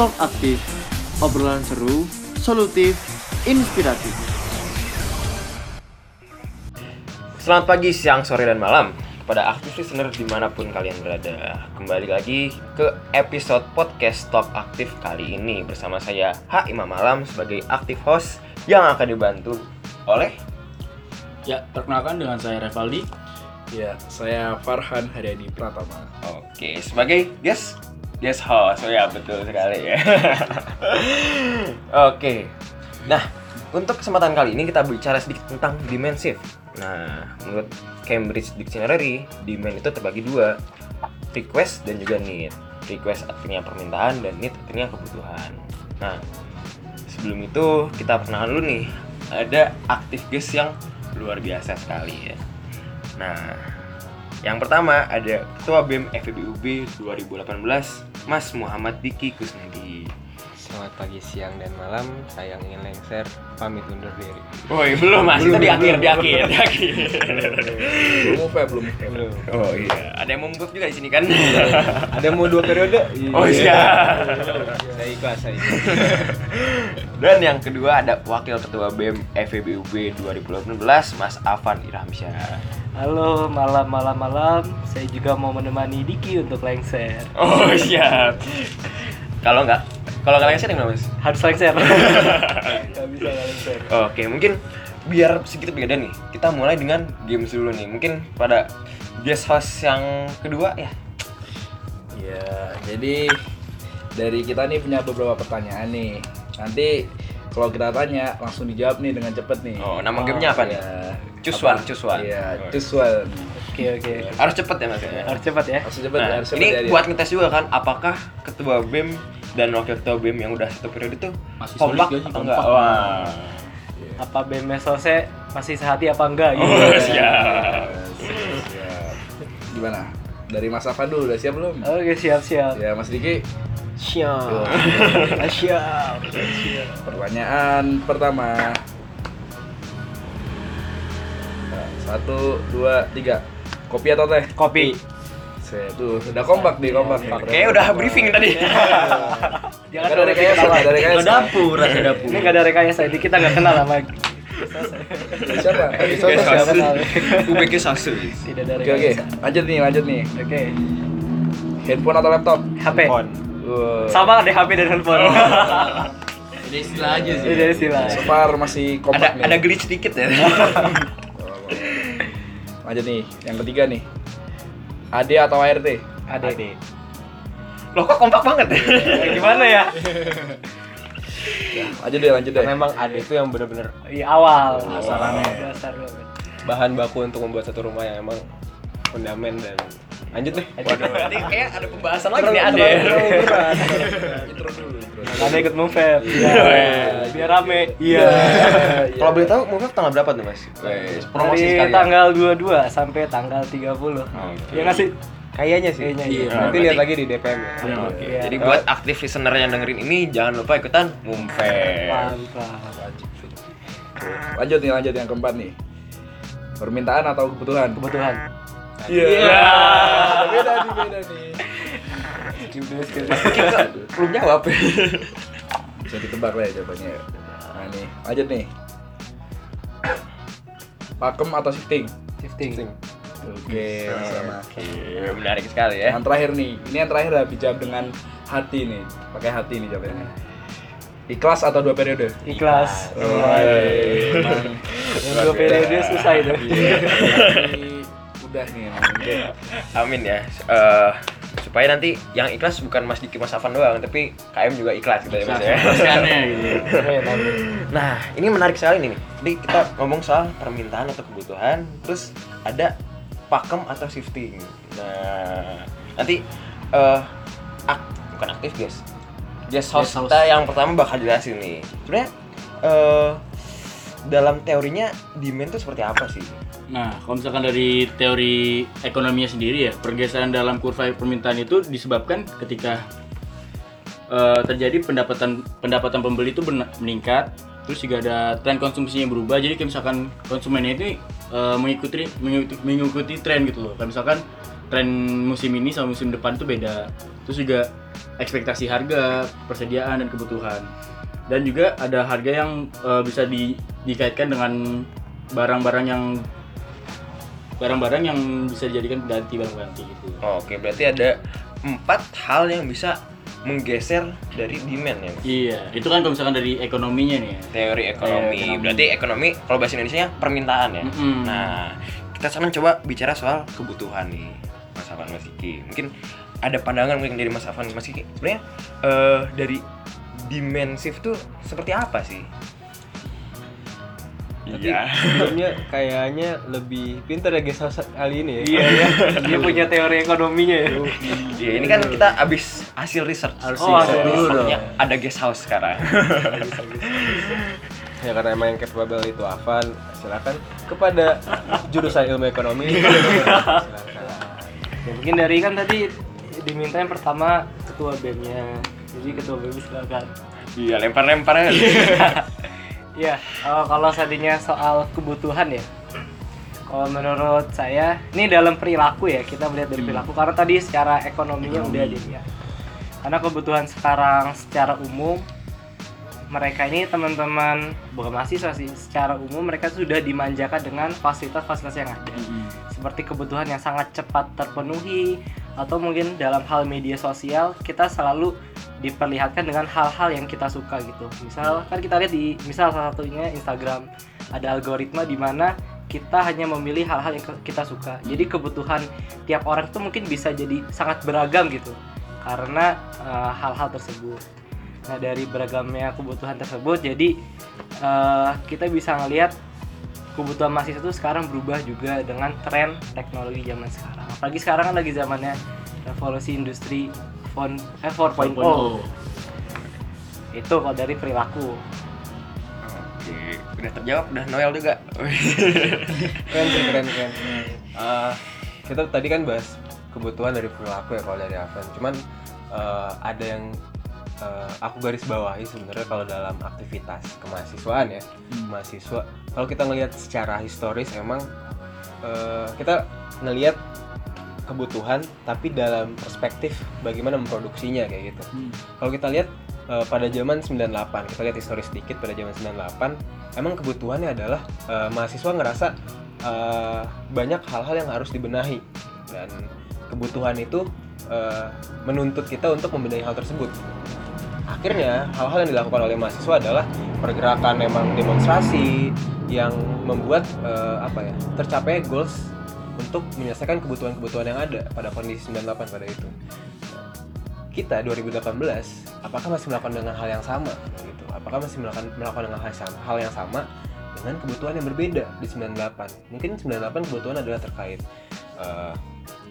Talk aktif, obrolan seru, solutif, inspiratif. Selamat pagi, siang, sore, dan malam kepada aktif listener di mana pun kalian berada. Kembali lagi ke episode podcast Talk Aktif kali ini bersama saya H. Imam Malam sebagai aktif host yang akan dibantu oleh Ya, perkenalkan dengan saya Revaldi. Ya, saya Farhan Haryadi Pratama. Oke, sebagai guest guest host. Oh ya, betul sekali ya. Oke. Nah, untuk kesempatan kali ini kita bicara sedikit tentang dimensive. Nah, menurut Cambridge Dictionary, demand itu terbagi dua, request dan juga need. Request artinya permintaan dan need artinya kebutuhan. Nah, sebelum itu kita perkenalan dulu nih. Ada aktif guest yang luar biasa sekali ya. Nah, yang pertama ada Ketua BEM FEBUB 2018, Mas Muhammad Diki Kusnadi. Selamat pagi, siang, dan malam. Saya yang ingin lengser, pamit undur diri. Woi, belum Mas, itu di akhir, di akhir, di akhir. Belum belum. Belum. Oh iya, ada yang mau move juga di sini kan? Ada mau dua periode? Oh iya. Saya ikhlas, saya ikhlas. Dan yang kedua ada Wakil Ketua BEM FEBUB 2018, Mas Afan Irhamsyah. Halo, malam malam malam. Saya juga mau menemani Diki untuk lengser. Oh siap. Kalau nggak, kalau nggak lengser gimana Mas? Harus lengser. Gak bisa lengser. Oke, mungkin biar sedikit beda nih. Kita mulai dengan games dulu nih. Mungkin pada guest host yang kedua ya. Ya, jadi dari kita nih punya beberapa pertanyaan nih. Nanti kalau kita tanya langsung dijawab nih dengan cepet nih. Oh, nama gamenya apa nih? Ya. Choose Apa? one, choose one. Iya, choose one. Oke oke. Harus cepet ya Mas ya. Harus cepat ya. Harus cepet ya, Nah, harus cepet ini ya, buat ngetes juga kan apakah ketua BEM dan wakil ketua BEM yang udah satu periode tuh Masih kompak atau enggak? Kompak. Wah. Apa BM Sose masih sehati apa enggak gitu. Oh, siap. Siap. Gimana? Dari Mas Afan dulu, udah siap belum? Oke, siap siap. Ya, Mas Diki. Siap. Ah, siap. Pertanyaan pertama. Satu, dua, tiga. Kopi atau teh? Kopi. Saya tuh udah kompak nih, kompak. nih. Oke, udah briefing tadi. Jangan Nggak ada rekayasa, ada rekayasa. dapur, rasa dapur. Ini gak ada rekayasa, ini kita nggak kenal sama Siapa? Nggak host. kenal. UBK Sasu. Tidak ada Oke, oke. Lanjut nih, lanjut nih. Oke. Handphone atau laptop? HP. Sama deh HP dan handphone. Ini istilah aja sih. Ini istilah. So far masih Ada kompak nih. ada glitch dikit ya. Lanjut nih, yang ketiga nih. AD atau ART? Ade. Loh kok kompak banget ya? Ya, Gimana ya? Lanjut deh, lanjut deh. Memang ada itu yang benar-benar Iya awal. Dasarannya. Dasar banget. bahan baku untuk membuat satu rumah yang emang fundamen dan lanjut deh. Waduh, ini kayak ada pembahasan lagi nih berat. Intro dulu. Anda ikut Mufeb. Iya. Biar rame. Iya. Kalau boleh tahu move tanggal berapa tuh, Mas? Promosi Dari sekali. tanggal 22 sampai tanggal 30. Oke. Ya nggak sih? Kayaknya sih. Kayaknya iya. Nanti lihat lagi di DPM ya. Oke. Iya. Jadi buat aktif listener yang dengerin ini jangan lupa ikutan Mumfeb. Mantap. Lanjut nih, lanjut yang keempat nih. Permintaan atau kebutuhan? Kebutuhan. Iya. Beda nih, beda nih. Belum jawab. Bisa ditebak lah ya jawabannya. Nah nih, lanjut nih. Pakem atau shifting? Shifting. Oke, sama. Oke, menarik sekali ya. Yang terakhir nih, ini yang terakhir lah dijawab dengan hati nih, pakai hati nih jawabannya. Ikhlas atau dua periode? Ikhlas. Emang Yang dua periode susah itu. Iya, tapi udah nih. Udah. Amin ya. Eh, supaya nanti yang ikhlas bukan Mas Diki Mas Afan doang, tapi KM juga ikhlas gitu ya Mas ya. Gitu. Nah, ini menarik sekali nih. Jadi kita ngomong soal permintaan atau kebutuhan, terus ada pakem atau shifting. Nah, nanti eh ak- bukan aktif guys. Guest host host. kita yang pertama bakal jelasin nih. Sebenarnya eh dalam teorinya demand itu seperti apa sih? Nah, kalau misalkan dari teori ekonominya sendiri ya, pergeseran dalam kurva permintaan itu disebabkan ketika eh, terjadi pendapatan pendapatan pembeli itu meningkat, terus juga ada tren konsumsinya berubah. Jadi kayak misalkan konsumennya itu eh, mengikuti, mengikuti mengikuti tren gitu loh. Kayak misalkan tren musim ini sama musim depan itu beda. Terus juga ekspektasi harga, persediaan dan kebutuhan. Dan juga ada harga yang eh, bisa di- dikaitkan dengan barang-barang yang barang-barang yang bisa dijadikan pengganti barang-ganti gitu. Oke, berarti ada empat hal yang bisa menggeser dari demand ya. Iya, itu kan kalau misalkan dari ekonominya nih ya. Teori ekonomi. Teori ekonomi. Berarti ekonomi kalau bahasa Indonesia permintaan ya. Mm-mm. Nah, kita sekarang coba bicara soal kebutuhan nih, Mas Afan, Mas Kiki. Mungkin ada pandangan mungkin dari Mas Afan, Mas Kiki. Sebenarnya eh, dari demand shift tuh seperti apa sih? Tapi Iya. sebelumnya kayaknya lebih pintar ya guys house kali ini ya. Iya ya, dia punya teori ekonominya ya. Iya, ini kan kita abis hasil research. Harus Oh, research ada dulu dong. Makanya ada guest house sekarang. Ya karena emang yang capable itu Afan, silakan kepada jurusan ilmu ekonomi. Ya, mungkin dari kan tadi diminta yang pertama ketua BEM-nya. Jadi ketua BEM silakan. Iya, lempar-lempar aja. Iya, eh, kalau tadinya soal kebutuhan ya. Kalau menurut saya, ini dalam perilaku ya, kita melihat dari perilaku karena tadi secara ekonominya udah dilihat. Karena kebutuhan sekarang secara umum mereka ini teman-teman bukan mahasiswa sih, secara umum mereka sudah dimanjakan dengan fasilitas-fasilitas yang ada. Seperti kebutuhan yang sangat cepat terpenuhi atau mungkin dalam hal media sosial kita selalu diperlihatkan dengan hal-hal yang kita suka gitu. Misal kan kita lihat di misal salah satunya Instagram ada algoritma di mana kita hanya memilih hal-hal yang kita suka. Jadi kebutuhan tiap orang itu mungkin bisa jadi sangat beragam gitu karena eh, hal-hal tersebut. Nah dari beragamnya kebutuhan tersebut jadi eh, kita bisa ngelihat kebutuhan mahasiswa itu sekarang berubah juga dengan tren teknologi zaman sekarang. Apalagi sekarang kan lagi zamannya revolusi industri phone eh 4.0. 4.0. Itu kalau dari perilaku. Oke, udah terjawab, udah Noel juga. keren sih keren keren. Eh, kita tadi kan bahas kebutuhan dari perilaku ya kalau dari Afan. Cuman eh, ada yang eh, aku garis bawahi sebenarnya kalau dalam aktivitas kemahasiswaan ya mahasiswa. Kalau kita ngelihat secara historis emang eh, kita ngelihat kebutuhan tapi dalam perspektif bagaimana memproduksinya kayak gitu. Kalau kita lihat eh, pada zaman 98, kita lihat historis sedikit pada zaman 98, emang kebutuhannya adalah eh, mahasiswa ngerasa eh, banyak hal-hal yang harus dibenahi dan kebutuhan itu eh, menuntut kita untuk membenahi hal tersebut. Akhirnya hal-hal yang dilakukan oleh mahasiswa adalah pergerakan memang demonstrasi yang membuat eh, apa ya tercapai goals untuk menyelesaikan kebutuhan-kebutuhan yang ada pada kondisi 98 pada itu. Kita 2018 apakah masih melakukan dengan hal yang sama gitu? Apakah masih melakukan melakukan dengan hal yang sama, hal yang sama dengan kebutuhan yang berbeda di 98? Mungkin 98 kebutuhan adalah terkait eh,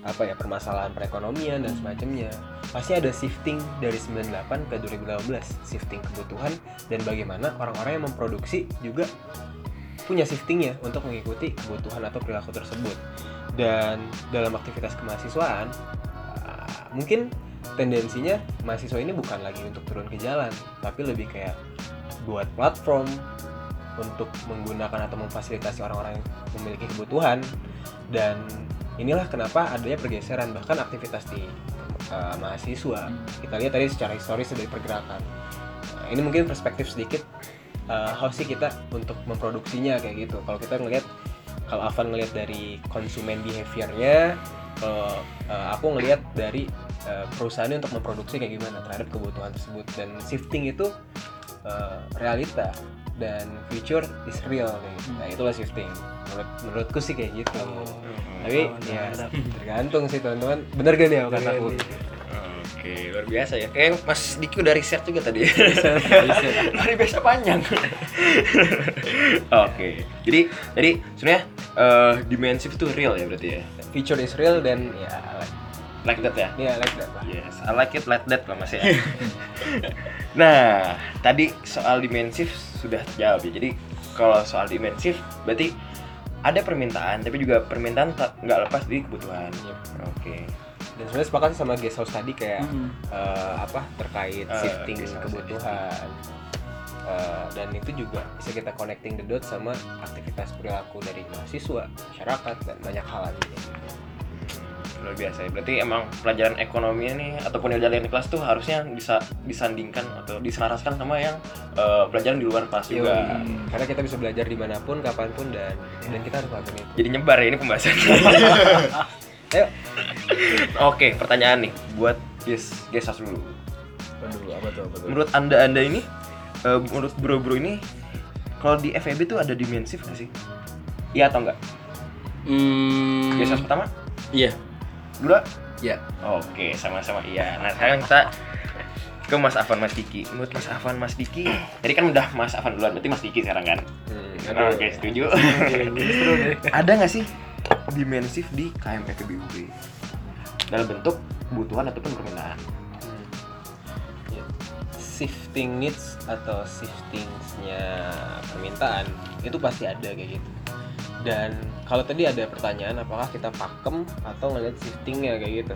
apa ya permasalahan perekonomian dan semacamnya. Pasti ada shifting dari 98 ke 2018, shifting kebutuhan dan bagaimana orang-orang yang memproduksi juga punya shiftingnya untuk mengikuti kebutuhan atau perilaku tersebut dan dalam aktivitas kemahasiswaan uh, mungkin tendensinya mahasiswa ini bukan lagi untuk turun ke jalan tapi lebih kayak buat platform untuk menggunakan atau memfasilitasi orang-orang yang memiliki kebutuhan dan inilah kenapa adanya pergeseran bahkan aktivitas di uh, mahasiswa. Kita lihat tadi secara historis dari pergerakan. Nah, ini mungkin perspektif sedikit uh, how sih kita untuk memproduksinya kayak gitu. Kalau kita ngelihat kalau Avan ngelihat dari konsumen behaviornya kalau uh, aku ngelihat dari uh, perusahaannya untuk memproduksi kayak gimana terhadap kebutuhan tersebut. Dan shifting itu uh, realita dan future is real kayak gitu. nah itulah shifting menurut menurutku sih kayak gitu tapi ya tergantung sih teman-teman bener gak nih kata aku Oke, luar biasa ya. Kayak Mas Diki udah riset juga tadi. luar biasa panjang. Oke, jadi jadi sebenarnya demand shift itu real ya berarti ya. future is real dan ya Like that ya. ya like that lah Yes, I like it like that lah Mas ya. nah, tadi soal demand shift sudah terjawab ya. Jadi kalau soal demand shift berarti ada permintaan tapi juga permintaan nggak lepas dari kebutuhan. Oke. dan sebenarnya sepakat sih sama guest house tadi kayak Hmm. eh, apa terkait Eh, shifting kebutuhan Eh, dan itu juga bisa kita connecting the dots sama aktivitas perilaku dari mahasiswa masyarakat dan banyak hal lainnya luar biasa ya. Berarti emang pelajaran ekonomi ini ataupun yang jalan di kelas tuh harusnya bisa disandingkan atau diselaraskan sama yang eh, pelajaran di luar kelas juga. karena kita bisa belajar di mana pun kapan pun dan dan kita harus lakukan itu Jadi nyebar ya ini pembahasan. ayo Oke, pertanyaan nih buat Yes, Gesas dulu. Aduh, apa tuh, apa tuh? Menurut anda anda ini, eh, menurut bro-bro ini, kalau di FEB tuh ada dimensif nggak sih? Iya atau enggak? Hmm, Gesas pertama, iya. Dua. Ya. Oke, sama-sama iya. Nah sekarang kita ke Mas Afan Mas Diki. Menurut Mas Afan Mas Diki, tadi kan udah Mas Afan duluan, berarti Mas Diki sekarang kan? Hmm, Oke, setuju. Ada nggak sih dimensif di KM FEB UB dalam bentuk kebutuhan ataupun permintaan? Hmm. Ya. Shifting needs atau shiftingsnya permintaan itu pasti ada kayak gitu. Dan kalau tadi ada pertanyaan apakah kita pakem atau ngeliat shiftingnya kayak gitu.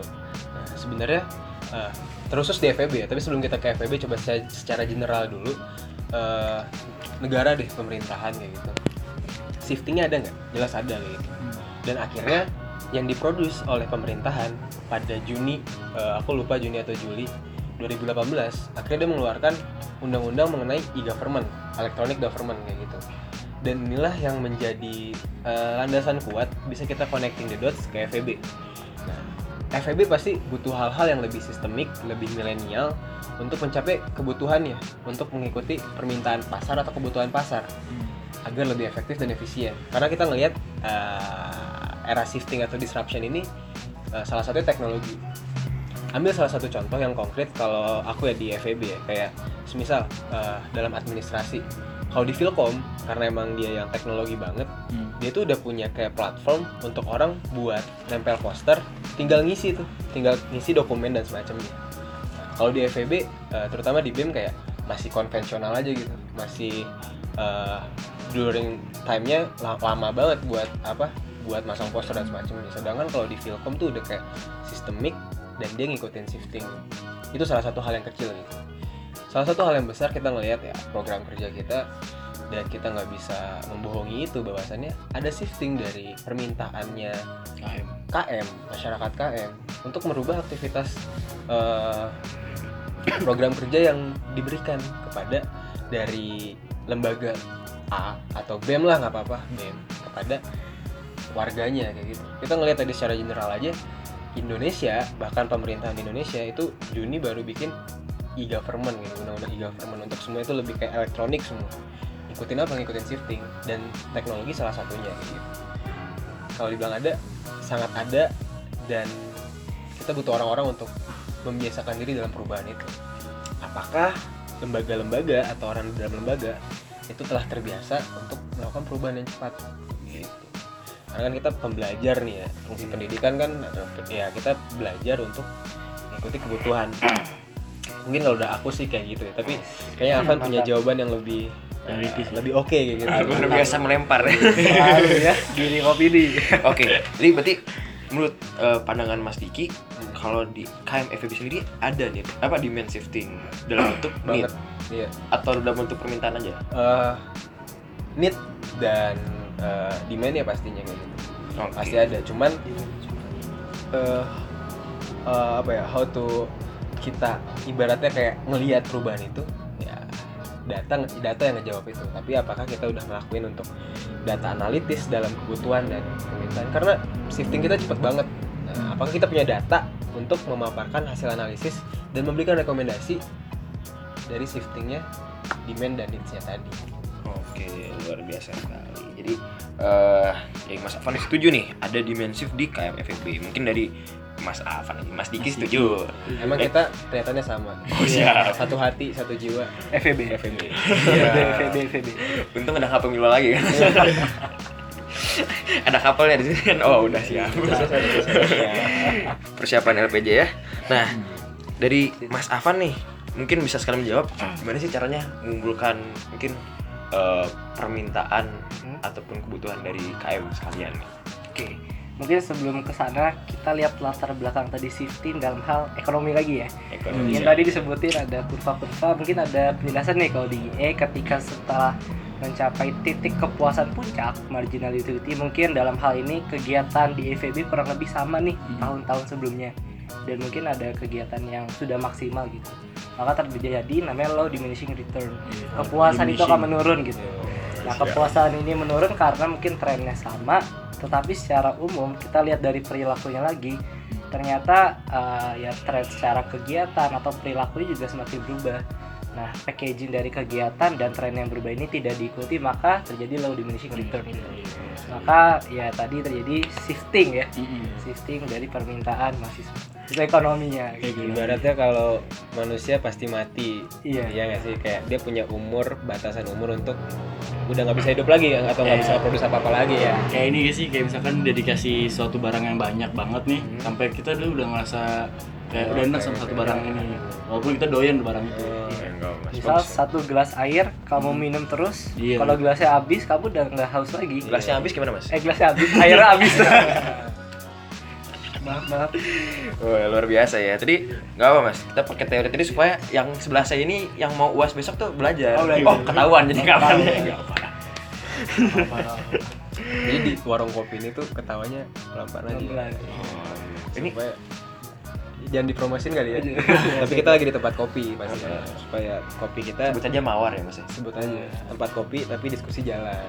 Nah, sebenarnya eh, terusus di FEB ya, tapi sebelum kita ke FEB coba saya secara general dulu eh, negara deh pemerintahan kayak gitu. Shiftingnya ada nggak? Jelas ada kayak gitu. Dan akhirnya yang diproduksi oleh pemerintahan pada Juni, eh, aku lupa Juni atau Juli 2018, akhirnya dia mengeluarkan undang-undang mengenai e-government, electronic government kayak gitu. Dan inilah yang menjadi eh, landasan kuat bisa kita connecting the dots ke FEB. Nah, FEB pasti butuh hal-hal yang lebih sistemik, lebih milenial untuk mencapai kebutuhannya, untuk mengikuti permintaan pasar atau kebutuhan pasar agar lebih efektif dan efisien. Karena kita ngelihat eh, era shifting atau disruption ini eh, salah satunya teknologi. Ambil salah satu contoh yang konkret kalau aku ya di FEB ya, kayak semisal eh, dalam administrasi. Kalau di Philcom, karena emang dia yang teknologi banget, Hmm. dia tuh udah punya kayak platform untuk orang buat nempel poster, tinggal ngisi tuh, tinggal ngisi dokumen dan semacamnya. Nah, kalau di FEB, eh, terutama di BEM kayak masih konvensional aja gitu, masih eh, during time-nya la- lama banget buat apa? Buat masang poster dan semacamnya. Sedangkan kalau di Philcom tuh udah kayak sistemik dan dia ngikutin shifting. Itu salah satu hal yang kecil gitu. Salah satu hal yang besar kita ngelihat ya program kerja kita dan kita nggak bisa membohongi itu bahwasannya ada shifting dari permintaannya KM. KM masyarakat KM untuk merubah aktivitas eh, program kerja yang diberikan kepada dari lembaga A atau BEM lah nggak apa-apa BEM kepada warganya kayak gitu kita ngelihat tadi secara general aja Indonesia bahkan pemerintahan Indonesia itu Juni baru bikin e-government gitu undang-undang e-government. Untuk semua itu lebih kayak elektronik semua. Ikutin apa? Ngikutin shifting. Dan teknologi salah satunya. Gitu kalau dibilang ada sangat ada. Dan kita butuh orang-orang untuk membiasakan diri dalam perubahan itu. Apakah lembaga-lembaga atau orang di dalam lembaga itu telah terbiasa untuk melakukan perubahan yang cepat? Gitu. Karena kan kita pembelajar nih ya fungsi pendidikan kan ya kita belajar untuk mengikuti kebutuhan mungkin kalau udah aku sih kayak gitu ya tapi kayaknya Afan punya jawaban yang lebih Analitis. lebih oke kayak gitu Aku udah biasa melempar. Ya diri kopi di. Oke, jadi berarti menurut eh, pandangan Mas Diki, kalau di KM FEB sendiri ada nih apa demand shifting dalam bentuk need banget iya atau dalam bentuk permintaan aja? eh need dan eh, demand ya pastinya kayak gitu Oke. pasti ada cuman eh eh, apa ya how to kita ibaratnya kayak ngelihat perubahan itu ya data data yang ngejawab itu. Tapi apakah kita udah ngelakuin untuk data analitis dalam kebutuhan dan permintaan? Karena shifting kita cepet banget. Nah, apakah kita punya data untuk memaparkan hasil analisis dan memberikan rekomendasi dari shiftingnya demand dan needs-nya tadi? Oke, luar biasa sekali. Jadi eh ya Mas Afan setuju nih. Ada dimensif di KM FEB. Mungkin dari Mas Afan, Mas Diki setuju. Emang Eh, kita kelihatannya sama. Oh, siap. Satu hati, satu jiwa. FEB. FMB. FEB FEB. Untung ada kapal Milo lagi kan. ada kapalnya di sini kan. Oh, udah siap. Persiapan LPJ ya. Nah, dari Mas Afan nih, mungkin bisa sekalian menjawab gimana sih caranya mengumpulkan mungkin eh, permintaan ataupun kebutuhan dari KM sekalian nih. Oke. Mungkin sebelum ke sana kita lihat latar belakang tadi shifting dalam hal ekonomi lagi ya. Ekonomi. Yang tadi disebutin ada kurva-kurva, mungkin ada penjelasan nih kalau di E ketika setelah mencapai titik kepuasan puncak marginal utility mungkin dalam hal ini kegiatan di EVB kurang lebih sama nih tahun-tahun sebelumnya. Dan mungkin ada kegiatan yang sudah maksimal gitu. Maka terjadi namanya low diminishing return. Kepuasan itu akan menurun gitu nah kepuasan ini menurun karena mungkin trennya sama tetapi secara umum kita lihat dari perilakunya lagi. Ternyata eh, ya tren secara kegiatan atau perilakunya juga semakin berubah Nah, packaging dari kegiatan dan tren yang berubah ini tidak diikuti, maka terjadi low diminishing return. Maka ya tadi terjadi shifting ya, shifting dari permintaan mahasiswa. Itu ekonominya. Gitu. Ibaratnya kalau manusia pasti mati. Iya. Iya nggak sih kayak dia punya umur batasan umur untuk udah nggak bisa hidup lagi atau nggak bisa produksi apa apa lagi ya. kayak ini sih kayak misalkan udah dikasih suatu barang yang banyak banget nih Hmm. sampai kita dulu udah ngerasa kayak udah enak sama satu barang ini walaupun kita doyan barang itu enggak mas Misal satu gelas air kamu minum terus, Iya. kalau gelasnya habis kamu udah nggak haus lagi. gelasnya habis gimana mas Eh gelasnya habis, airnya habis. maaf maaf. Wah, luar biasa ya. Tadi nggak apa mas, kita pakai teori tadi supaya yang sebelah saya ini yang mau uas besok tuh belajar. Oh, Oh, ketahuan jadi kapan ya? Nggak apa. Jadi di warung kopi ini tuh ketawanya pelan-pelan aja. Pelan-pelan. Ini Supaya jangan dipromosin kali ya. Tapi kita lagi di tempat kopi pasti supaya kopi kita sebut aja mawar ya mas. ya? sebut aja tempat kopi tapi diskusi jalan.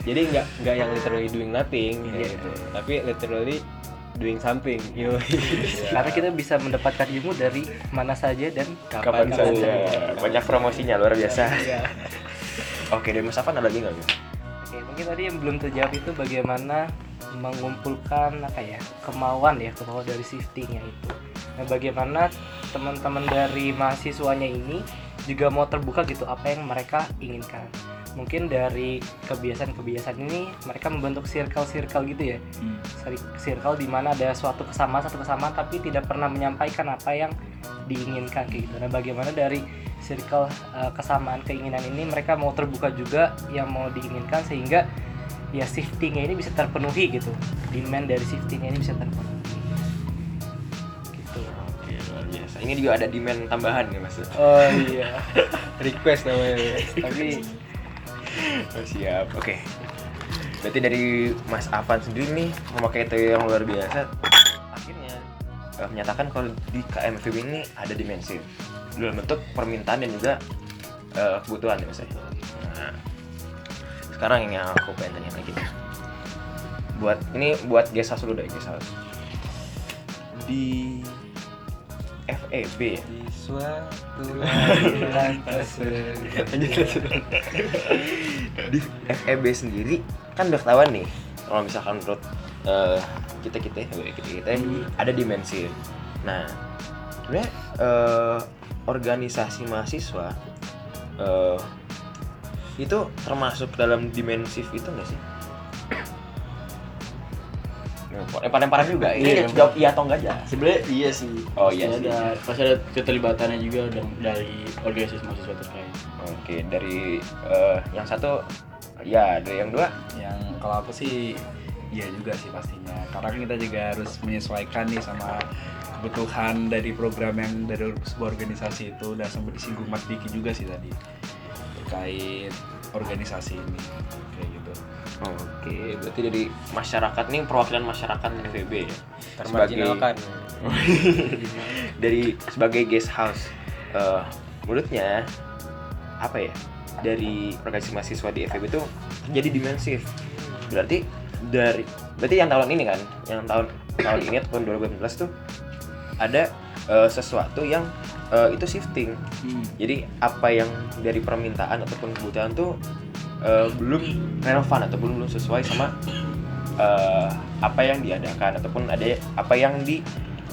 Jadi nggak nggak yang literally doing nothing kayak gitu. Tapi literally doing something. Yo. Karena kita bisa mendapatkan ilmu dari mana saja dan Kapan saja. Banyak promosinya luar biasa. Iya. Oke, dari Mas Afan ada lagi nggak? Mungkin tadi yang belum terjawab itu bagaimana mengumpulkan apa ya kemauan ya kemauan dari shiftingnya itu. Nah, bagaimana teman-teman dari mahasiswanya ini juga mau terbuka gitu apa yang mereka inginkan. Mungkin dari kebiasaan-kebiasaan ini mereka membentuk circle-circle gitu ya. Cir- Circle di mana ada suatu kesamaan satu kesamaan tapi tidak pernah menyampaikan apa yang diinginkan kayak gitu. Nah, bagaimana dari circle uh, kesamaan keinginan ini mereka mau terbuka juga yang mau diinginkan sehingga ya shiftingnya ini bisa terpenuhi gitu demand dari shiftingnya ini bisa terpenuhi gitu Oke, luar biasa. Ini juga ada demand tambahan nih mas. oh iya Request namanya. tapi Oh, siap. Oke. Berarti dari Mas Afan sendiri nih memakai teori yang luar biasa. Eh, menyatakan kalau di KMFB ini ada dimensi dalam bentuk permintaan dan juga eh, kebutuhan ya Mas. ya. Nah, sekarang yang aku pengen tanya lagi nih. Buat ini buat house dulu deh house. Di FEB ya? Di suatu di FEB sendiri kan udah ketahuan nih kalau misalkan menurut eh, kita kita kita kita ada dimensi nah sebenarnya eh, organisasi mahasiswa eh, itu termasuk dalam dimensif itu nggak sih? Lempar-lemparan juga. Ini Iya, jawab iya atau enggak aja. sebenarnya iya sih Oh, iya sih. ada pasti ada keterlibatannya juga dan- dari organisasi mahasiswa terkait Oke, dari eh, yang satu ya, dari yang dua yang kalau aku sih iya juga sih pastinya karena kan kita juga harus menyesuaikan nih sama kebutuhan dari program yang dari sebuah organisasi itu dan sempat disinggung Mas Diki juga sih tadi terkait organisasi ini kayak gitu Oke, berarti dari masyarakat nih perwakilan masyarakat FEB ya. termarginalkan. dari sebagai guest house. eh, menurutnya apa ya? Dari organisasi mahasiswa di FEB itu terjadi dimensif. Berarti dari berarti yang tahun ini kan, yang tahun tahun ini ataupun 2018 tuh ada eh, sesuatu yang eh, itu shifting. Jadi apa yang dari permintaan ataupun kebutuhan tuh eh, belum relevan atau belum sesuai sama eh, apa yang diadakan ataupun ada apa yang di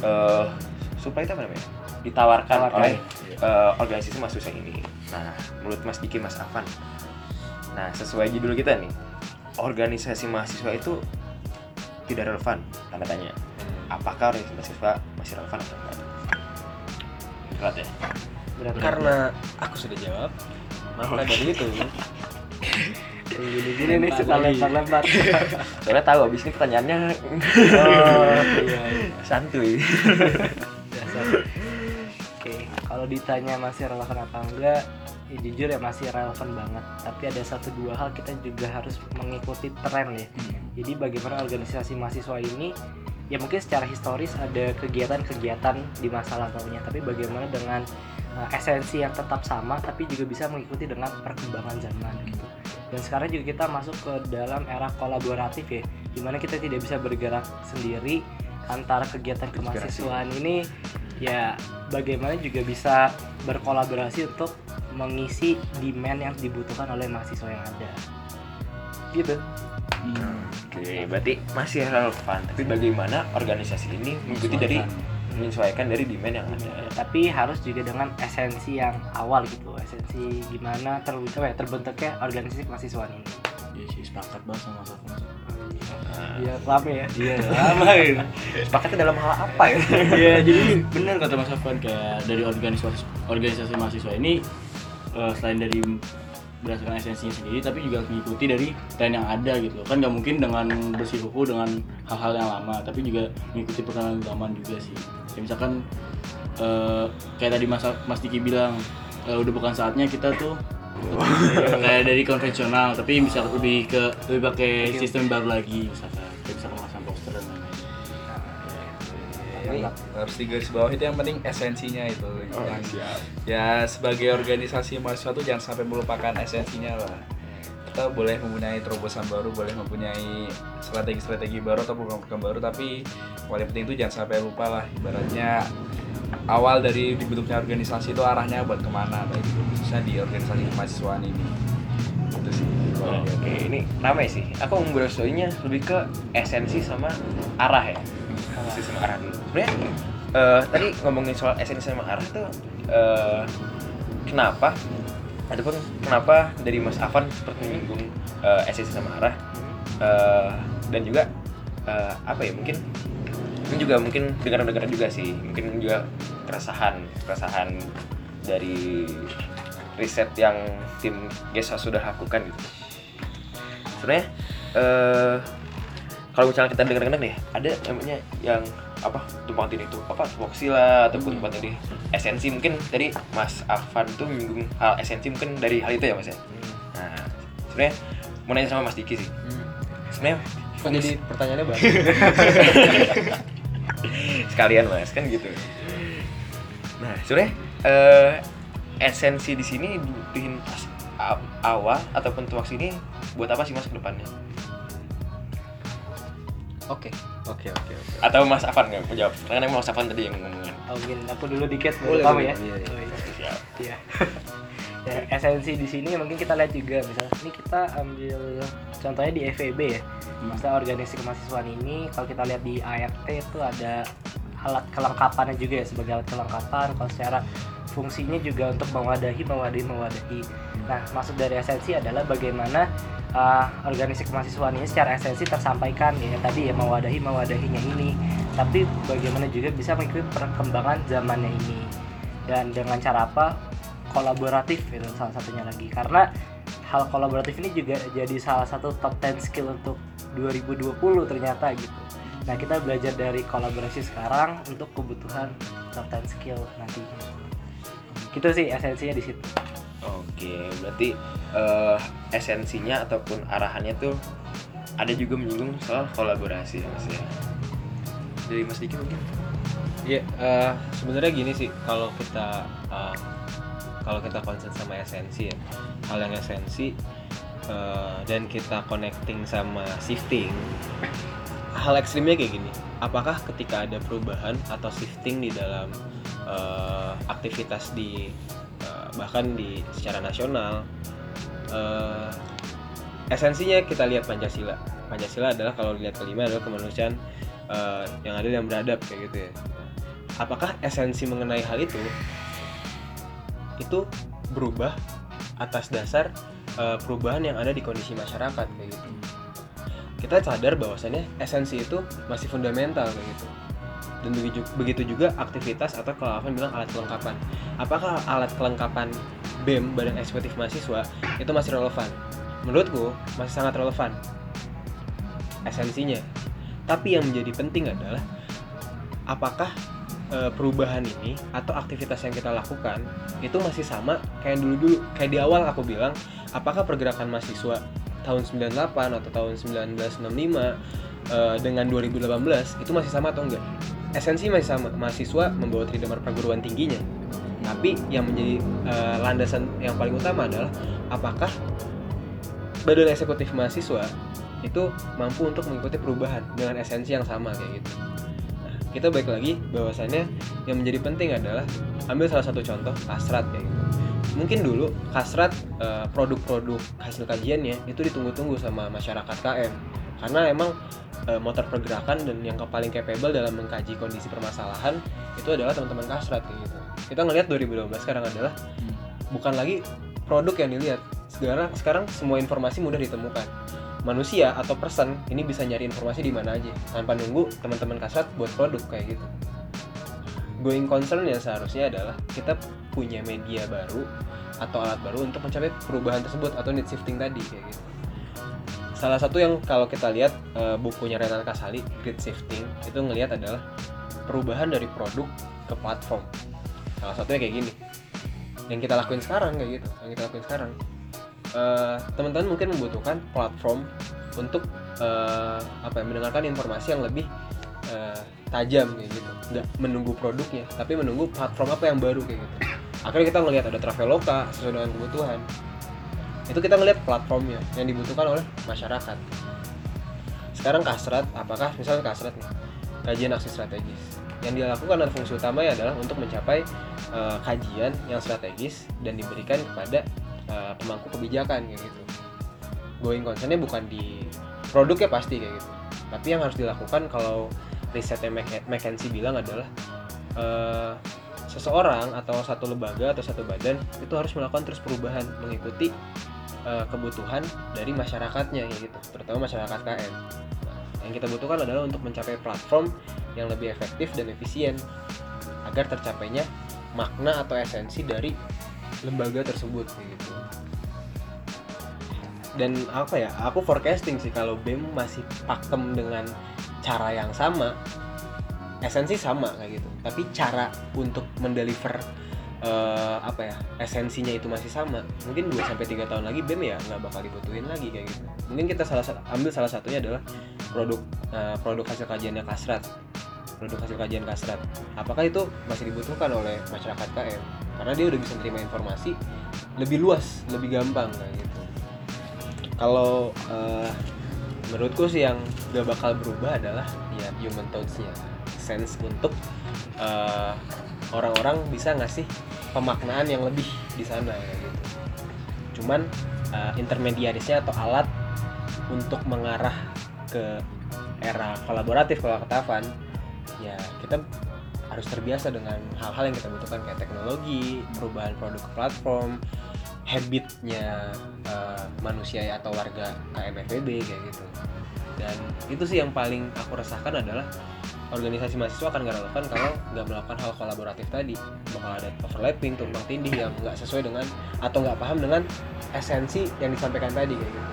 eh, supply itu apa namanya ditawarkan Tawarkan. oleh eh, organisasi mahasiswa ini. Nah, menurut Mas Diki, Mas Afan, nah sesuai judul kita nih, organisasi mahasiswa itu tidak relevan, tanda tanya. Apakah organisasi mahasiswa masih relevan atau enggak? Berat ya? berat Karena aku sudah jawab, maka dari itu gini-gini nih suka lempar-lempar Soalnya tahu abis ini pertanyaannya oh iya, iya. santuy. Oke, kalau ditanya masih relevan apa enggak, ya jujur ya masih relevan banget. Tapi ada satu dua hal kita juga harus mengikuti tren ya. Jadi bagaimana organisasi mahasiswa ini ya mungkin secara historis ada kegiatan-kegiatan di masa lampaunya tapi bagaimana dengan uh, esensi yang tetap sama tapi juga bisa mengikuti dengan perkembangan zaman gitu. Dan sekarang juga kita masuk ke dalam era kolaboratif ya di mana kita tidak bisa bergerak sendiri antara kegiatan kemahasiswaan ini ya bagaimana juga bisa berkolaborasi untuk mengisi demand yang dibutuhkan oleh mahasiswa yang ada. Gitu. Oke, berarti masih relevan. Tapi bagaimana organisasi ini mengikuti dari menyesuaikan dari demand yang ada. tapi harus juga dengan esensi yang awal gitu. Esensi gimana terbentuk ya terbentuknya organisasi kemahasiswaan ini Iya sih sepakat banget sama Safon. biar rame ya Iya lama ya. Sepakatnya dalam hal apa ya? Iya jadi benar kata Mas Afwan kayak dari organisasi organisasi mahasiswa ini eh, selain dari berdasarkan esensinya sendiri tapi juga harus mengikuti dari tren yang ada gitu kan nggak mungkin dengan bersikuku dengan hal-hal yang lama tapi juga mengikuti perkembangan zaman juga sih kayak misalkan eh, kayak tadi Mas Mas Diki bilang eh, udah bukan saatnya kita tuh kayak dari konvensional tapi bisa lebih ke lebih pakai sistem baru lagi misalkan. Kayak misalkan pasang poster dan lain-lain. Ini harus digaris bawah itu yang penting esensinya itu. Yang ya sebagai organisasi mahasiswa tuh jangan sampai melupakan esensinya lah. Kita boleh mempunyai terobosan baru boleh mempunyai strategi-strategi baru atau program-program baru tapi paling penting itu jangan sampai lupa lah ibaratnya awal dari dibentuknya organisasi itu arahnya buat ke mana baik itu khususnya di organisasi kemahasiswaan ini itu sih kalau Oke, oke, ini ramai sih. Aku membrowsingnya lebih ke esensi sama arah ya. Esensi sama arah dulu. Sebenarnya eh, tadi ngomongin soal esensi sama arah tuh eh, kenapa? Ataupun kenapa dari Mas Afan seperti menyinggung eh, esensi sama arah Eh, dan juga eh, apa ya mungkin ini juga mungkin dengar-dengar juga sih mungkin juga keresahan keresahan dari riset yang tim GESA sudah lakukan gitu. Sebenarnya eh kalau misalnya kita dengar-dengar nih ada namanya yang apa tumpang tindih itu apa lah ataupun tumpang tindih esensi mungkin. Tadi Mas Afan tuh menyinggung hal esensi mungkin dari hal itu ya Mas ya? Nah sebenarnya mau nanya sama Mas Diki sih. Sebenarnya Kok jadi pertanyaannya banyak? sekalian mas kan gitu nah sebenarnya eh, esensi di sini dibutuhin awal ataupun tuaks ini buat apa sih mas ke depannya Oke, oke, oke, oke. atau mas Afan nggak mau jawab karena mas Afan tadi yang ngomongin oh, mungkin aku dulu dikit Boleh, kamu boleh. ya Iya, iya. Oh, iya. Siap. Iya. ya, esensi di sini mungkin kita lihat juga misalnya ini kita ambil contohnya di FEB ya. Masa organisasi kemahasiswaan ini kalau kita lihat di ART itu ada alat kelengkapannya juga ya sebagai alat kelengkapan kalau secara fungsinya juga untuk mewadahi mewadahi mewadahi. Nah maksud dari esensi adalah bagaimana uh, organisasi kemahasiswaan ini secara esensi tersampaikan ya tadi ya mewadahi mewadahinya ini. Tapi bagaimana juga bisa mengikuti perkembangan zamannya ini. Dan dengan cara apa kolaboratif itu salah satunya lagi. Karena hal kolaboratif ini juga jadi salah satu top 10 skill untuk 2020 ternyata gitu. Nah kita belajar dari kolaborasi sekarang untuk kebutuhan top 10 skill nantinya gitu sih esensinya di situ. Oke berarti eh, esensinya ataupun arahannya tuh ada juga menyinggung soal kolaborasi ya mas ya? Dari mas Diki mungkin? Iya, eh, sebenarnya gini sih kalau kita eh, kalau kita concern sama esensi ya, hal yang esensi eh, dan kita connecting sama shifting, hal ekstrimnya kayak gini. Apakah ketika ada perubahan atau shifting di dalam eh, aktivitas di eh, bahkan di secara nasional, eh, esensinya kita lihat Pancasila. Pancasila adalah kalau lihat kelima adalah kemanusiaan eh, yang adil yang beradab kayak gitu ya apakah esensi mengenai hal itu itu berubah atas dasar uh, perubahan yang ada di kondisi masyarakat kayak gitu. Kita sadar bahwasannya esensi itu masih fundamental kayak gitu. Dan begitu, juga aktivitas atau kalau Alvan bilang alat kelengkapan. Apakah alat kelengkapan BEM Badan Eksekutif Mahasiswa itu masih relevan? Menurutku masih sangat relevan. Esensinya. Tapi yang menjadi penting adalah apakah eh, perubahan ini atau aktivitas yang kita lakukan itu masih sama kayak dulu-dulu kayak di awal aku bilang apakah pergerakan mahasiswa tahun 98 atau tahun 1965 eh, dengan 2018 itu masih sama atau enggak? Esensi masih sama. Mahasiswa membawa tridharma perguruan tingginya. Tapi yang menjadi eh, landasan yang paling utama adalah apakah badan eksekutif mahasiswa itu mampu untuk mengikuti perubahan dengan esensi yang sama kayak gitu. Kita balik lagi bahwasannya yang menjadi penting adalah ambil salah satu contoh kasrat kayak gitu. Mungkin dulu kasrat eh, produk-produk hasil kajiannya itu ditunggu-tunggu sama masyarakat KM karena emang eh, motor pergerakan dan yang paling capable dalam mengkaji kondisi permasalahan itu adalah teman-teman kasrat kayak gitu. Kita ngelihat 2012 sekarang adalah bukan lagi produk yang dilihat. Sekarang sekarang semua informasi mudah ditemukan. Manusia atau person ini bisa nyari informasi di mana aja tanpa nunggu teman-teman kasrat buat produk kayak gitu. Going concern yang seharusnya adalah kita punya media baru atau alat baru untuk mencapai perubahan tersebut atau need shifting tadi kayak gitu. Salah satu yang kalau kita lihat eh, bukunya Renan Kasali, Grid Shifting, itu ngelihat adalah perubahan dari produk ke platform. Salah satunya kayak gini. Yang kita lakuin sekarang kayak gitu, yang kita lakuin sekarang. Eh, teman-teman mungkin membutuhkan platform untuk eh, apa ya, mendengarkan informasi yang lebih eh, tajam kayak gitu. Nggak menunggu produknya, tapi menunggu platform apa yang baru kayak gitu. Akhirnya kita ngelihat ada Traveloka sesuai dengan kebutuhan. Itu kita ngelihat platformnya yang dibutuhkan oleh masyarakat. Sekarang kasrat, apakah misalnya kasrat nih, kajian aksi strategis. Yang dilakukan dan fungsi utamanya adalah untuk mencapai eh, kajian yang strategis dan diberikan kepada eh, pemangku kebijakan kayak gitu. Going concernnya bukan di produknya pasti kayak gitu. Tapi yang harus dilakukan kalau risetnya Mc- McKinsey bilang adalah eh, seseorang atau satu lembaga atau satu badan itu harus melakukan terus perubahan mengikuti eh, kebutuhan dari masyarakatnya kayak gitu, terutama masyarakat KM. Nah, yang kita butuhkan adalah untuk mencapai platform yang lebih efektif dan efisien agar tercapainya makna atau esensi dari lembaga tersebut gitu. Dan apa ya? Aku forecasting sih kalau BEM masih pakem dengan cara yang sama, esensi sama kayak gitu. Tapi cara untuk mendeliver eh, apa ya? Esensinya itu masih sama. Mungkin 2 sampai 3 tahun lagi BEM ya nggak bakal dibutuhin lagi kayak gitu. Mungkin kita salah ambil salah satunya adalah produk eh, produk hasil kajiannya Kasrat. Produk hasil kajian Kasrat. Apakah itu masih dibutuhkan oleh masyarakat KM? Karena dia udah bisa terima informasi lebih luas, lebih gampang kayak gitu. Kalau eh, menurutku sih yang gak bakal berubah adalah ya human touch-nya, sense untuk eh, orang-orang bisa ngasih pemaknaan yang lebih di sana kayak gitu. Cuman eh, intermediarisnya atau alat untuk mengarah ke era kolaboratif kalau kata ya kita harus terbiasa dengan hal-hal yang kita butuhkan kayak teknologi, perubahan produk platform, habitnya eh, manusia atau warga KMFB kayak gitu. Dan itu sih yang paling aku resahkan adalah organisasi mahasiswa akan nggak relevan kalau nggak melakukan hal kolaboratif tadi. Bakal ada overlapping tumpang tindih yang nggak sesuai dengan atau nggak paham dengan esensi yang disampaikan tadi kayak gitu.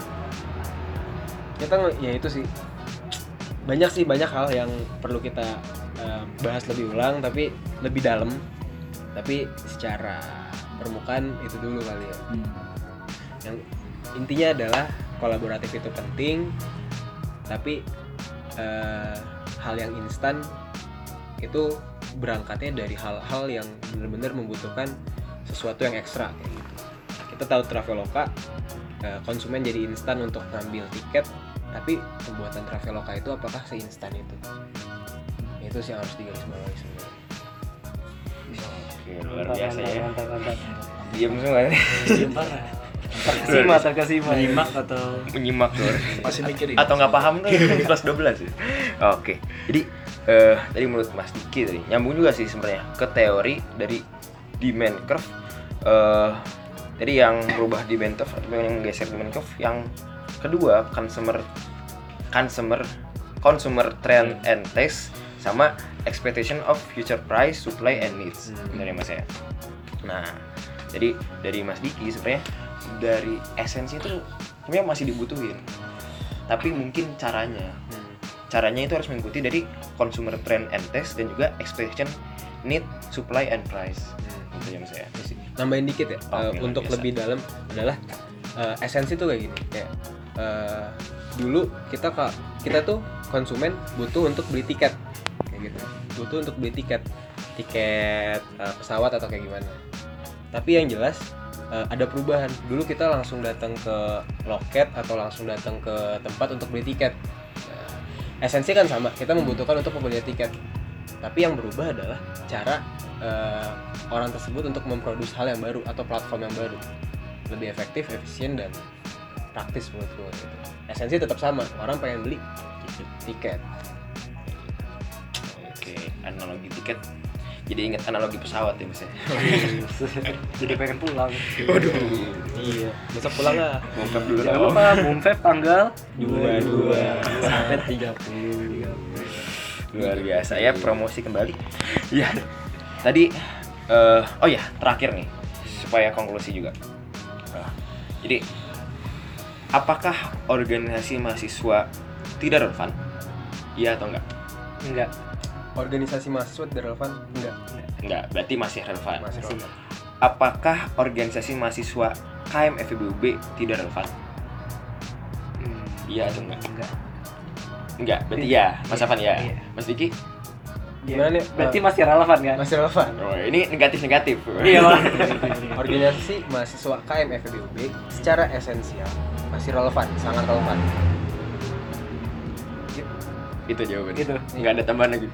Kita ya itu sih banyak sih banyak hal yang perlu kita eh, bahas lebih ulang tapi lebih dalam. Tapi secara permukaan itu dulu kali ya. Yang intinya adalah kolaboratif itu penting tapi eh, hal yang instan itu berangkatnya dari hal-hal yang benar-benar membutuhkan sesuatu yang ekstra kayak gitu. Kita tahu Traveloka eh, konsumen jadi instan untuk ngambil tiket tapi pembuatan Traveloka itu apakah seinstan itu itu sih yang harus digarisbawahi sebenarnya Oke, luar biasa ya. mantap, mantap. Diam semua nih. Terkesima, terkesima. Menyimak atau Menyimak tuh. Masih mikirin. Atau nggak paham tuh kelas 12 ya. Oke. Jadi eh tadi menurut Mas Diki tadi nyambung juga sih sebenarnya ke teori dari demand curve eh jadi yang berubah demand curve atau yang geser demand curve yang kedua consumer consumer consumer trend and taste sama expectation of future price supply and needs dari Mas ya nah jadi dari Mas Diki sebenarnya dari esensi itu sebenarnya masih dibutuhin tapi mungkin caranya caranya itu harus mengikuti dari consumer trend and taste dan juga expectation need, supply, and price. Hmm. Gitu ya mas ya. nambahin dikit ya eh, luar untuk biasa. lebih dalam adalah eh, esensi tuh kayak gini kayak eh, dulu kita kita tuh konsumen butuh untuk beli tiket kayak gitu. Butuh untuk beli tiket tiket eh, pesawat atau kayak gimana. Tapi yang jelas eh, ada perubahan. Dulu kita langsung datang ke loket atau langsung datang ke tempat untuk beli tiket. Nah, esensi kan sama kita membutuhkan untuk pembelian tiket. Tapi yang berubah adalah cara eh, orang tersebut untuk memproduksi hal yang baru atau platform yang baru. Lebih efektif, efisien dan praktis menurutku gitu. Esensi tetap sama, orang pengen beli tiket. Oke, analogi tiket. Jadi ingat analogi pesawat ya mas ya. Jadi pengen pulang. Iya, besok pulang lah. Bongkar dulu Jangan lah. lupa Mumfeb tanggal Dua dua. sampai 30. Luar biasa ya promosi kembali. Ya. Tadi eh, oh ya, terakhir nih supaya konklusi juga. Nah, jadi apakah organisasi mahasiswa tidak relevan? Iya atau enggak? Enggak. Organisasi mahasiswa tidak relevan? Enggak. Enggak, berarti masih relevan. Masih relevan. Apakah organisasi mahasiswa KM FEBUB tidak relevan? Hmm, Iya atau enggak? Enggak. Enggak, berarti ya. Mas Afan ya. Iya. Mas Diki? Gimana nih? Berarti masih relevan kan? masih relevan. Oh, ini negatif-negatif. Iya. Organisasi mahasiswa KM FEBUB secara esensial masih relevan, sangat relevan. Itu jawabannya. Gitu. Enggak ada tambahan lagi.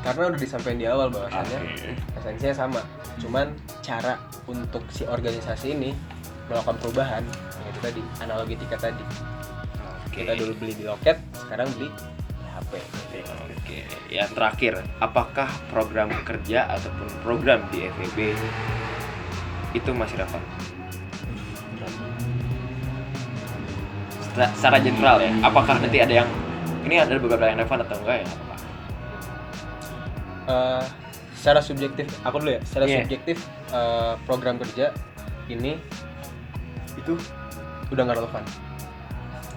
Karena udah disampaikan di awal bahwasannya Oke. esensinya sama cuman cara untuk si organisasi ini melakukan perubahan yang itu tadi analogi tiket tadi Oke. kita dulu beli di loket sekarang beli di HP Oke, yang terakhir, apakah program kerja ataupun program di FEB itu masih relevan? Secara, secara general ya, apakah nanti ada yang ini ada beberapa yang relevan atau enggak ya? Eh, secara subjektif aku dulu ya secara Iya. subjektif eh, program kerja ini itu udah nggak relevan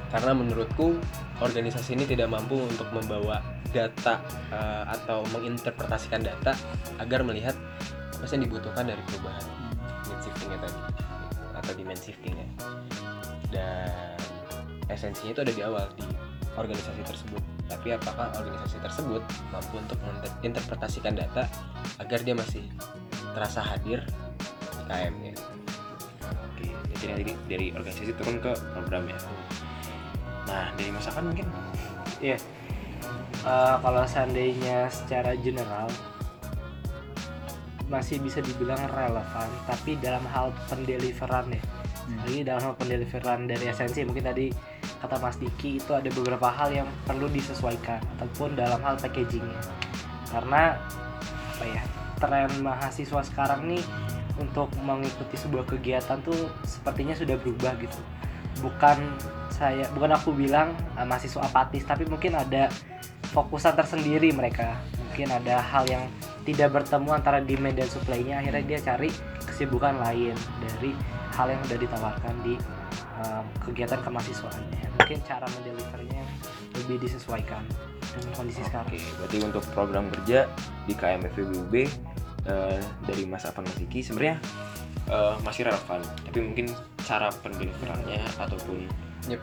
karena menurutku organisasi ini tidak mampu untuk membawa data eh, atau menginterpretasikan data agar melihat apa yang dibutuhkan dari perubahan need shiftingnya tadi atau demand shiftingnya dan esensinya itu ada di awal di organisasi tersebut tapi apakah organisasi tersebut mampu untuk menginterpretasikan data agar dia masih terasa hadir di KM ya Oke, jadi dari, dari organisasi turun ke program ya. Nah, dari masakan mungkin Iya. Eh, kalau seandainya secara general masih bisa dibilang relevan, tapi dalam hal pendeliveran ya. Jadi dalam hal pendeliveran dari esensi mungkin tadi kata Mas Diki itu ada beberapa hal yang perlu disesuaikan ataupun dalam hal packagingnya. Karena apa ya tren mahasiswa sekarang nih untuk mengikuti sebuah kegiatan tuh sepertinya sudah berubah gitu. Bukan saya bukan aku bilang uh, mahasiswa apatis tapi mungkin ada fokusan tersendiri mereka mungkin ada hal yang tidak bertemu antara demand dan supply-nya akhirnya dia cari kesibukan lain dari hal yang sudah ditawarkan di um, kegiatan kemahasiswaannya mungkin cara mendelivernya lebih disesuaikan dengan kondisi sekarang Oke, berarti untuk program kerja di KM FEBUB eh, dari Mas Afan Mas Diki sebenarnya eh, masih relevan, tapi mungkin cara pendeliverannya ataupun Yep.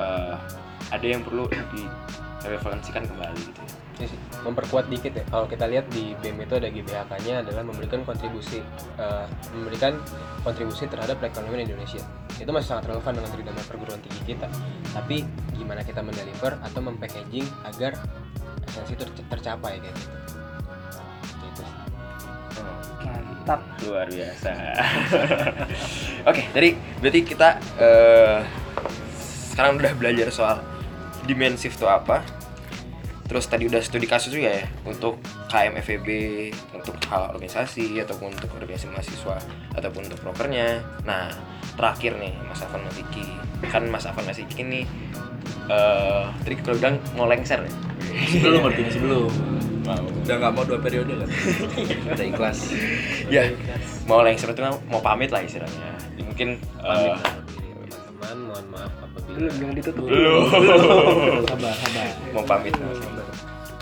eh, ada yang perlu direlevansikan kembali gitu. ya. Memperkuat dikit ya. Kalau kita lihat di BEM itu ada GBHK-nya adalah memberikan kontribusi eh, memberikan kontribusi terhadap perekonomian Indonesia. Itu masih sangat relevan dengan tridharma perguruan tinggi kita. Tapi gimana kita mendeliver atau mempackaging agar esensi itu terc- tercapai kayak gitu. Gitu mantap. Luar biasa. Oke, tadi berarti kita eh, sekarang udah belajar soal demand shift itu apa. Terus tadi udah studi kasus juga ya untuk KM FEB, untuk hal organisasi ataupun untuk organisasi mahasiswa ataupun untuk prokernya. Nah, terakhir nih Mas Afan Mas Diki. Kan Mas Afan Mas Diki nih eh tadi kalau bilang mau lengser ya. Sebelum artinya sebelum. Mau. Udah nggak mau dua periode kan? Udah ikhlas. Ya, mau lengser itu mau pamit lah istilahnya. Mungkin eh, teman-teman mohon maaf apabila belum jangan ditutup belum Sabar, sabar. mau pamit.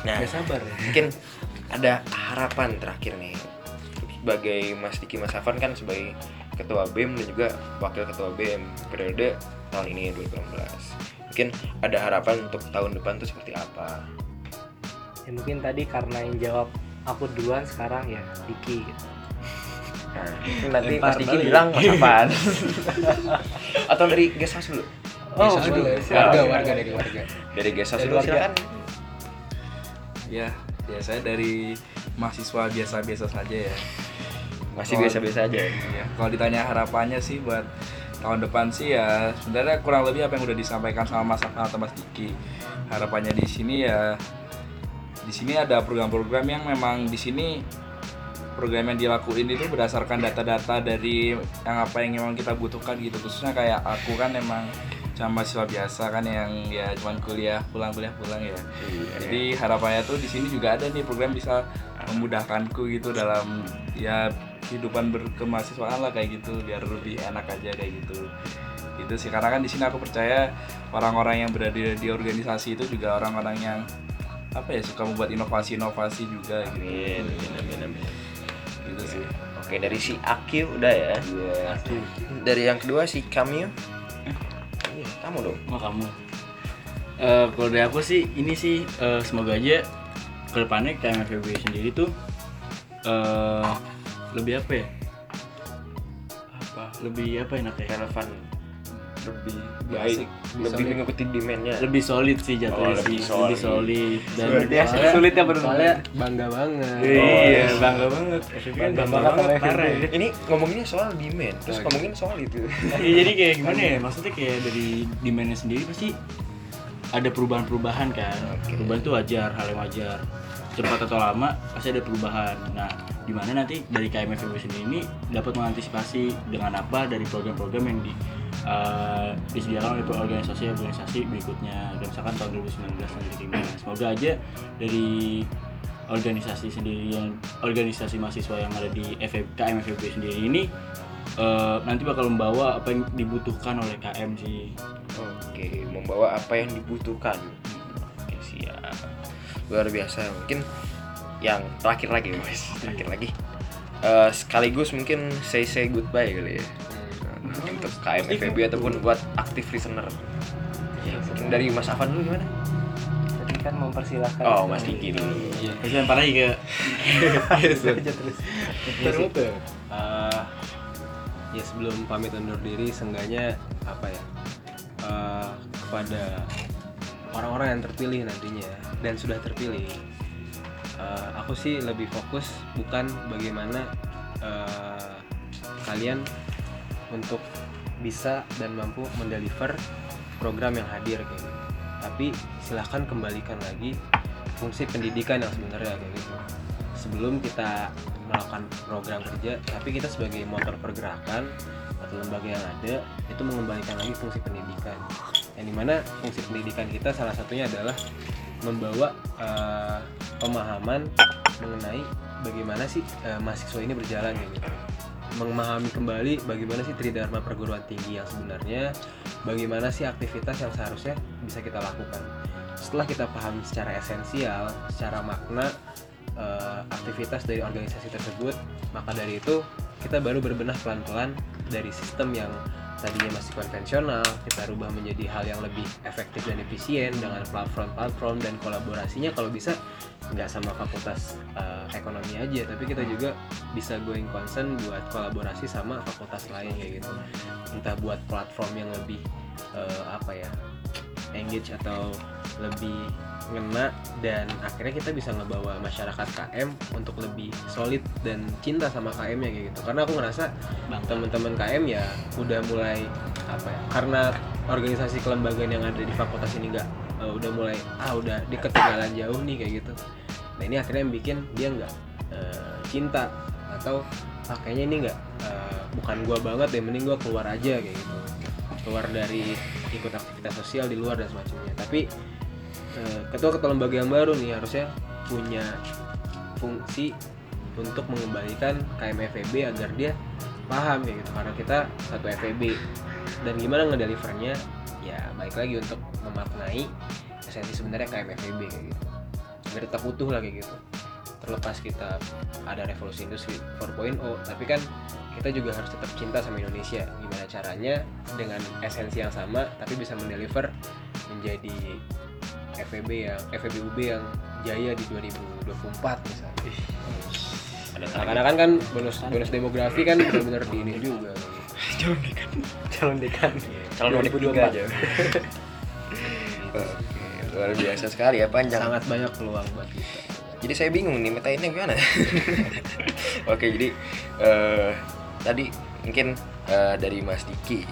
Nah, Ya sabar ya. mungkin ada harapan terakhir nih. Sebagai Mas Diki Mas Afan kan sebagai ketua BEM dan juga wakil ketua BEM periode tahun ini 2016 mungkin ada harapan untuk tahun depan tuh seperti apa? Ya mungkin tadi karena yang jawab aku duluan sekarang ya Diki. Gitu. nah nanti Mas Diki bilang Mas Afan. Atau dari house dulu Oh, Bisa dulu. warga warga dari warga. Dari Dari dulu silakan Ya, ya saya dari mahasiswa biasa-biasa saja ya. masih biasa-biasa aja ya Iya, kalau ditanya harapannya sih buat tahun depan sih ya sebenarnya kurang lebih apa yang udah disampaikan sama Mas Afan atau Mas Diki. Harapannya di sini ya di sini ada program-program yang memang di sini program yang dilakuin itu berdasarkan data-data dari yang apa yang memang kita butuhkan gitu khususnya kayak aku kan emang cuma mahasiswa biasa kan yang ya cuman kuliah pulang kuliah pulang ya. Jadi harapannya tuh di sini juga ada nih program bisa memudahkanku gitu dalam ya kehidupan berkemahasiswaan lah kayak gitu biar lebih enak aja kayak gitu. Itu sih karena kan di sini aku percaya orang-orang yang berada di, di organisasi itu juga orang-orang yang apa ya suka membuat inovasi-inovasi juga gitu. Amin amin amin amin. Gitu sih. Oke dari si Aki udah ya? Iya. dari yang kedua si Kamil kamu dong Oh kamu. Eh kalau dari aku sih ini sih eh, semoga aja ke depannya KMFB sendiri tuh eh lebih apa ya? Apa? Lebih apa enaknya? relevan lebih Baik. lebih mengikuti demandnya Lebih solid sih jatuhnya Oh, sih. lebih Lebih solid. solid dan Sulit ya, sulit ya bener. soalnya bangga banget Iya, bangga banget. Kan Bangga bangga banget parah ya. ini ngomonginnya soal demand terus Oke. ngomongin soal itu Iya, jadi kayak gimana ya? Maksudnya kayak dari demandnya sendiri pasti ada perubahan-perubahan kan. Oke. Perubahan itu wajar, hal yang wajar. Cepat atau lama pasti ada perubahan. Nah, di mana nanti dari KMFB sendiri ini dapat mengantisipasi dengan apa dari program-program yang di eh, disediakan oleh organisasi-organisasi berikutnya. Dan misalkan tahun 2019 nanti gimana. Semoga aja dari organisasi sendiri yang organisasi mahasiswa yang ada di FEB, KMFB sendiri ini eh, nanti bakal membawa apa yang dibutuhkan oleh KM sih. oke membawa apa yang dibutuhkan oke siap luar biasa mungkin yang terakhir lagi guys terakhir lagi Eh, sekaligus mungkin say say goodbye kali ya Untuk KMFB ataupun buat aktif listener ya, mungkin dari Mas Afan dulu gimana? Tadi kan mempersilahkan. Oh Mas Diki dulu Terus lempar lagi ke aja terus. Iya sih. Eh, ya sebelum pamit undur diri seenggaknya apa ya eh, kepada orang-orang yang terpilih nantinya dan sudah terpilih eh, aku sih lebih fokus bukan bagaimana eh, kalian untuk bisa dan mampu mendeliver program yang hadir kayak gitu. Tapi silahkan kembalikan lagi fungsi pendidikan yang sebenarnya kayak gitu. Sebelum kita melakukan program kerja tapi kita sebagai motor pergerakan atau lembaga yang ada itu mengembalikan lagi fungsi pendidikan. Yang di mana fungsi pendidikan kita salah satunya adalah membawa eh, pemahaman mengenai bagaimana sih eh, mahasiswa ini berjalan gitu memahami kembali bagaimana sih tridharma perguruan tinggi yang sebenarnya bagaimana sih aktivitas yang seharusnya bisa kita lakukan. Setelah kita paham secara esensial secara makna eh, aktivitas dari organisasi tersebut maka dari itu kita baru berbenah pelan-pelan dari sistem yang tadinya masih konvensional kita rubah menjadi hal yang lebih efektif dan efisien dengan platform-platform dan kolaborasinya. Kalau bisa nggak sama fakultas eh, ekonomi aja tapi kita juga bisa going concern buat kolaborasi sama fakultas lain kayak gitu. Entah buat platform yang lebih eh, apa ya engage atau lebih ngena dan akhirnya kita bisa ngebawa masyarakat KM untuk lebih solid dan cinta sama KM nya kayak gitu. Karena aku ngerasa teman-teman KM ya udah mulai apa ya karena organisasi kelembagaan yang ada di fakultas ini nggak eh, udah mulai ah udah di ketinggalan jauh nih kayak gitu. Nah ini akhirnya yang bikin dia nggak eh, cinta atau ah, kayaknya ini nggak eh, bukan gua banget deh mending gua keluar aja kayak gitu. Keluar dari ikut aktivitas sosial di luar dan semacamnya. Tapi eh, ketua-ketua lembaga yang baru nih harusnya punya fungsi untuk mengembalikan KMFEB agar dia paham ya gitu. Karena kita satu FEB dan gimana ngedelivernya? Ya baik lagi untuk memaknai esensi sebenarnya KMFEB kayak gitu. Biar tetap utuh kayak gitu. Terlepas kita ada revolusi industri 4.0 tapi kan kita juga harus tetap cinta sama Indonesia. Gimana caranya? Dengan esensi yang sama tapi bisa mendeliver menjadi FEB yang FEBUB yang jaya di 2024 misalnya. Karena kan kan bonus bonus demografi kan benar-benar di ini juga. Calon dekan. Calon 2023 aja. Oke, luar biasa sekali ya panjang. sangat banyak peluang buat kita. Jadi saya bingung nih metainnya gimana. Oke, jadi eh, tadi mungkin eh, dari Mas Diki.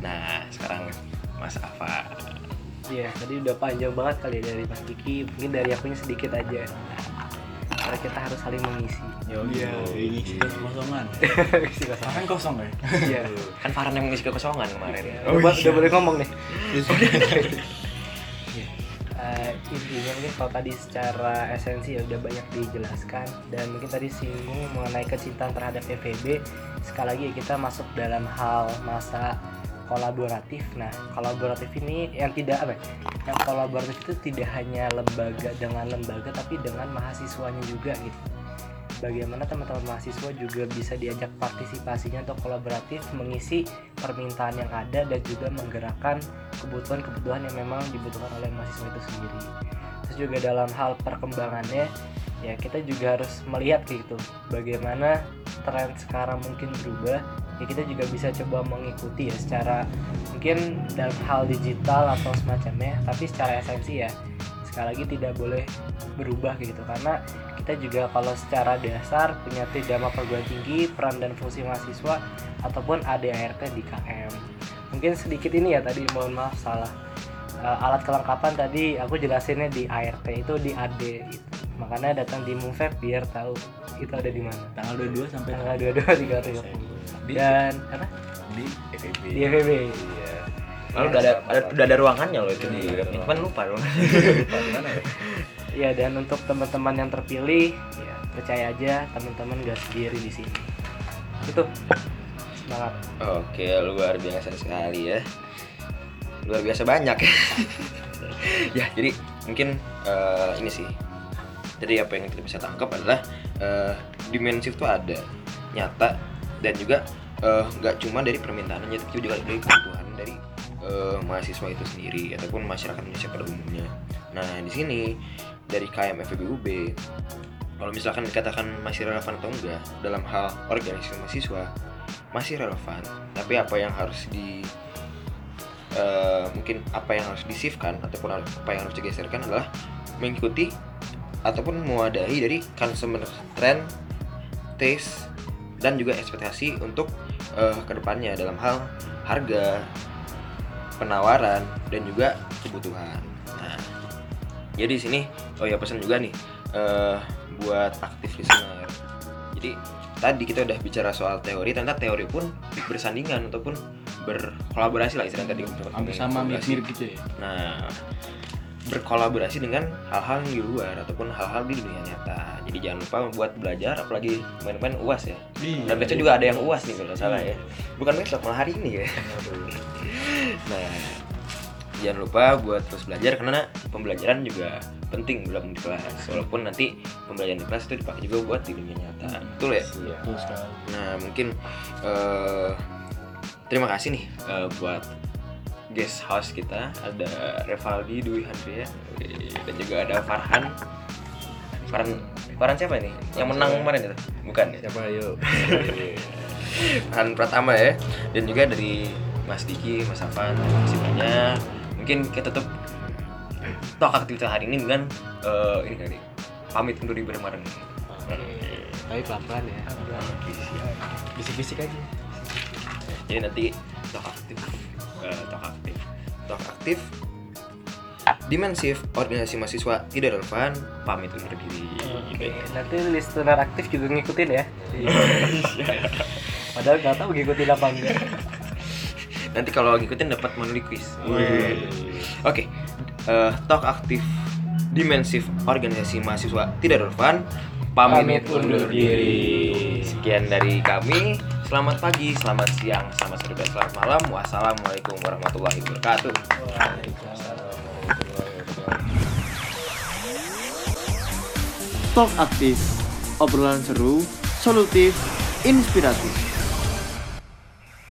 Nah, sekarang Mas Afa. Iya, tadi udah panjang banget kali ya dari Mas Diki. Mungkin dari akunya sedikit aja. Karena kita harus saling mengisi. Iya, ini sih kosongan. Isi kosong. Kan kosong ya? Iya. Kan Farhan yang mengisi kekosongan kemarin. Iya. Oh, udah, udah boleh ngomong nih. Eh, intinya mungkin kalau tadi secara esensi ya udah banyak dijelaskan. Dan mungkin tadi singgung mengenai kecintaan terhadap FEB sekali lagi kita masuk dalam hal masa kolaboratif. Nah kolaboratif ini yang tidak apa ya, yang kolaboratif itu tidak hanya lembaga dengan lembaga tapi dengan mahasiswanya juga gitu bagaimana teman-teman mahasiswa juga bisa diajak partisipasinya atau kolaboratif mengisi permintaan yang ada dan juga menggerakkan kebutuhan-kebutuhan yang memang dibutuhkan oleh mahasiswa itu sendiri. Terus juga dalam hal perkembangannya ya kita juga harus melihat gitu bagaimana tren sekarang mungkin berubah ya kita juga bisa coba mengikuti ya secara mungkin dalam hal digital atau semacamnya tapi secara esensi ya sekali lagi tidak boleh berubah gitu karena kita juga kalau secara dasar punya tridharma perguruan tinggi peran dan fungsi mahasiswa ataupun ADART di KM mungkin sedikit ini ya tadi mohon maaf salah. Eh, alat kelengkapan tadi aku jelasinnya di ART itu di AD gitu. makanya datang di Mufeb biar tahu itu ada di mana. Tanggal 22 sampai tanggal 22 330 dan apa? di FEB di FEB iya. Lalu udah ada, ada udah ada ruangannya loh itu di Cuman lupa dong. ya dan untuk teman-teman yang terpilih ya percaya aja teman-teman gak sendiri di sini itu semangat Oke, luar biasa sekali ya. Luar biasa banyak ya. jadi mungkin eh, ini sih. Jadi apa yang kita bisa tangkap adalah eh, dimensi itu ada, nyata dan juga eh, nggak cuma dari permintaannya, tapi juga dari kebutuhan dari eh, mahasiswa itu sendiri ataupun masyarakat Indonesia pada umumnya. Nah, di sini dari KM FEBUB kalau misalkan dikatakan masih relevan atau enggak dalam hal organisasi mahasiswa masih relevan. Tapi apa yang harus di eh, mungkin apa yang harus disifkan ataupun apa yang harus digeserkan adalah mengikuti ataupun mewadahi dari consumer trend taste dan juga ekspektasi untuk eh, ke depannya dalam hal harga penawaran dan juga kebutuhan jadi di sini oh ya pesan juga nih eh, buat aktif listener jadi tadi kita udah bicara soal teori ternyata teori pun bersandingan ataupun berkolaborasi lah istilahnya tadi untuk hampir sama mirip-mirip gitu ya. Nah, berkolaborasi dengan hal-hal yang di luar ataupun hal-hal di dunia nyata. Jadi jangan lupa buat belajar, apalagi main-main uas ya. Dan besok juga ada yang uas nih kalau salah ya. Bukan besok, malah hari ini ya. nah, jangan lupa buat terus belajar karena pembelajaran juga penting belum di kelas. Walaupun nanti pembelajaran di kelas itu dipakai juga buat di dunia nyata. Betul ya? Betul sekali. Nah mungkin eh, terima kasih nih eh, buat guest house kita ada Revaldi Dwi Handria dan juga ada Farhan. Farhan Farhan siapa nih? Yang menang kemarin itu? Bukan ya? siapa yuk Farhan Pratama ya. Dan juga dari Mas Diki, Mas Afan, terima kasih banyak. Mungkin kita tutup talk aktivitas hari ini dengan eh, ini kali pamit undur diri bareng-bareng. tapi pelan-pelan ya bisik-bisik aja Jadi nanti talk aktif, talk aktif, talk aktif, dimensif, organisasi mahasiswa tidak relevan, pamit undur diri. Oke, nanti listener aktif juga ngikutin ya. Padahal nggak tahu ngikutin apa enggak. Nanti kalau ngikutin dapat monthly quiz. Oke, eh, talk aktif, dimensif, organisasi mahasiswa tidak relevan, pamit, Pamit undur diri. Sekian dari kami. Selamat pagi, selamat siang, selamat sore, dan selamat malam. Wassalamualaikum warahmatullahi wabarakatuh. Waalaikumsalam. Talk aktif, obrolan seru, solutif, inspiratif.